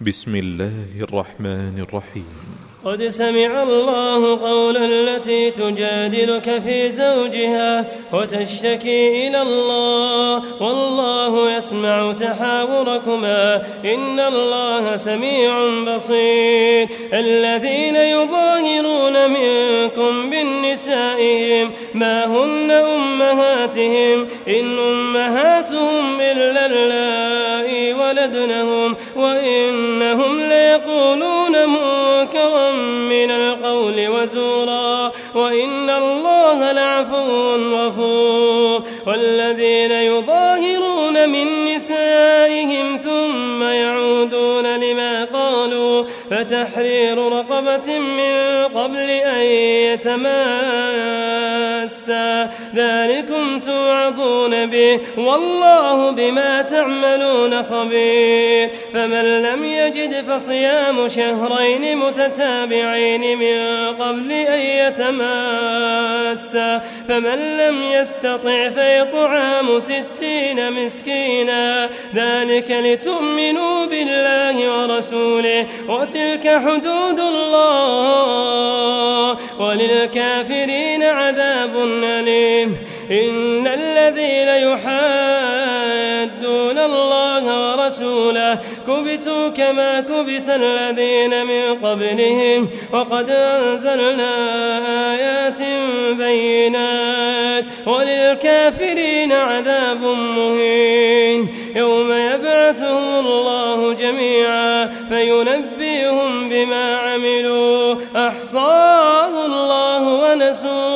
بسم الله الرحمن الرحيم. قد سمع الله قول التي تجادلك في زوجها وتشتكي إلى الله والله يسمع تحاوركما. إن الله سميع بصير. الذين يظاهرون منكم من نسائهم ما هن أمهاتهم؟ إن أمهاتهم إلا اللائي ولدنهم وإنهم ليقولون منكرا من القول وزورا وإن الله لعفو غفور والذين يظاهرون من نسائهم ثم يعودون لما قالوا فتحرير رقبة من قبل أن ذلكم توعظون به والله بما تعملون خبير فمن لم يجد فصيام شهرين متتابعين من قبل أن يتماسا فمن لم يستطع فيطعام ستين مسكينا ذلك لتؤمنوا بالله ورسوله وتلك حدود الله وللكافرين عذاب أليم. إن الذين يحادون الله ورسوله كبتوا كما كبت الذين من قبلهم. وقد أنزلنا آيات بينات. وللكافرين عذاب مهين. يوم يبعثهم الله جميعا فينبئهم بما عملوا. أحصاه الله ونسوه.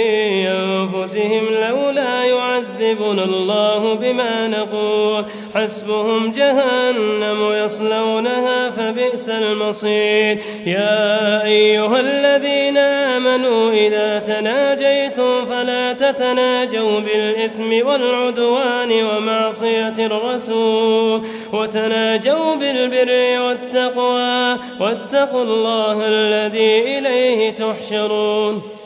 يعذبنا الله بما نقول. حسبهم جهنم يصلونها فبئس المصير. يا أيها الذين آمنوا إذا تناجيتم فلا تتناجوا بالإثم والعدوان ومعصية الرسول. وتناجوا بالبر والتقوى. واتقوا الله الذي إليه تحشرون.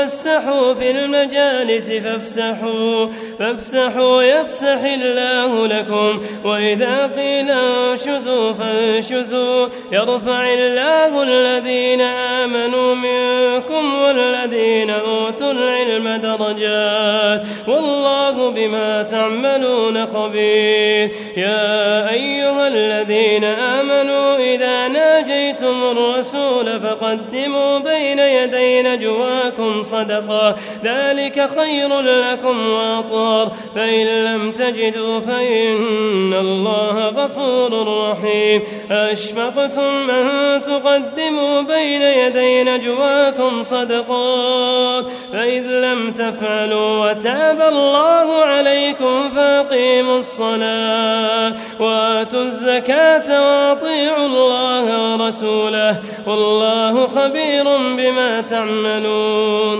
لكم تفسحوا في المجالس فافسحوا فافسحوا يفسح الله لكم وإذا قيل انشزوا فانشزوا يرفع الله الذين آمنوا منكم والذين أوتوا العلم درجات والله بما تعملون خبير. يا أيها الذين آمنوا إذا ناجيتم الرسول فقدموا بين يدي نجواكم صدقا. ذلك خير لكم وأطهر. فإن لم تجدوا فإن الله غفور رحيم. أشفقتم أن تقدموا بين يدي نجواكم صدقات فإذ لم تفعلوا وتاب الله عليكم فأقيموا الصلاة وآتوا الزكاة وأطيعوا الله ورسوله. والله خبير بما تعملون.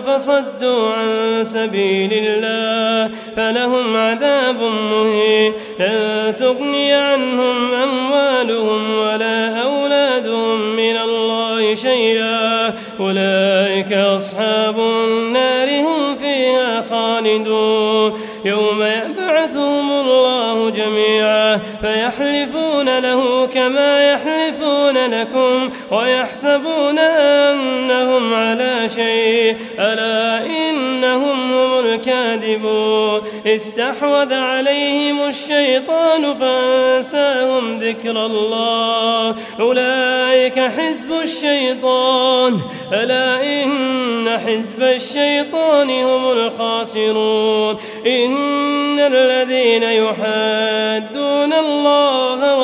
فصدوا عن سبيل الله فلهم عذاب مهين لن تغني عنهم أموالهم ولا أولادهم من الله شيئا أولئك أصحاب النار هم فيها خالدون يوم يبعثهم الله جميعا فيحلفون له كما يحلفون لكم ويحسبون أنهم على شيء. ألا إنهم هم الكاذبون. استحوذ عليهم الشيطان فأنساهم ذكر الله. أولئك حزب الشيطان. ألا إن حزب الشيطان هم الخاسرون. إن الذين يحادون الله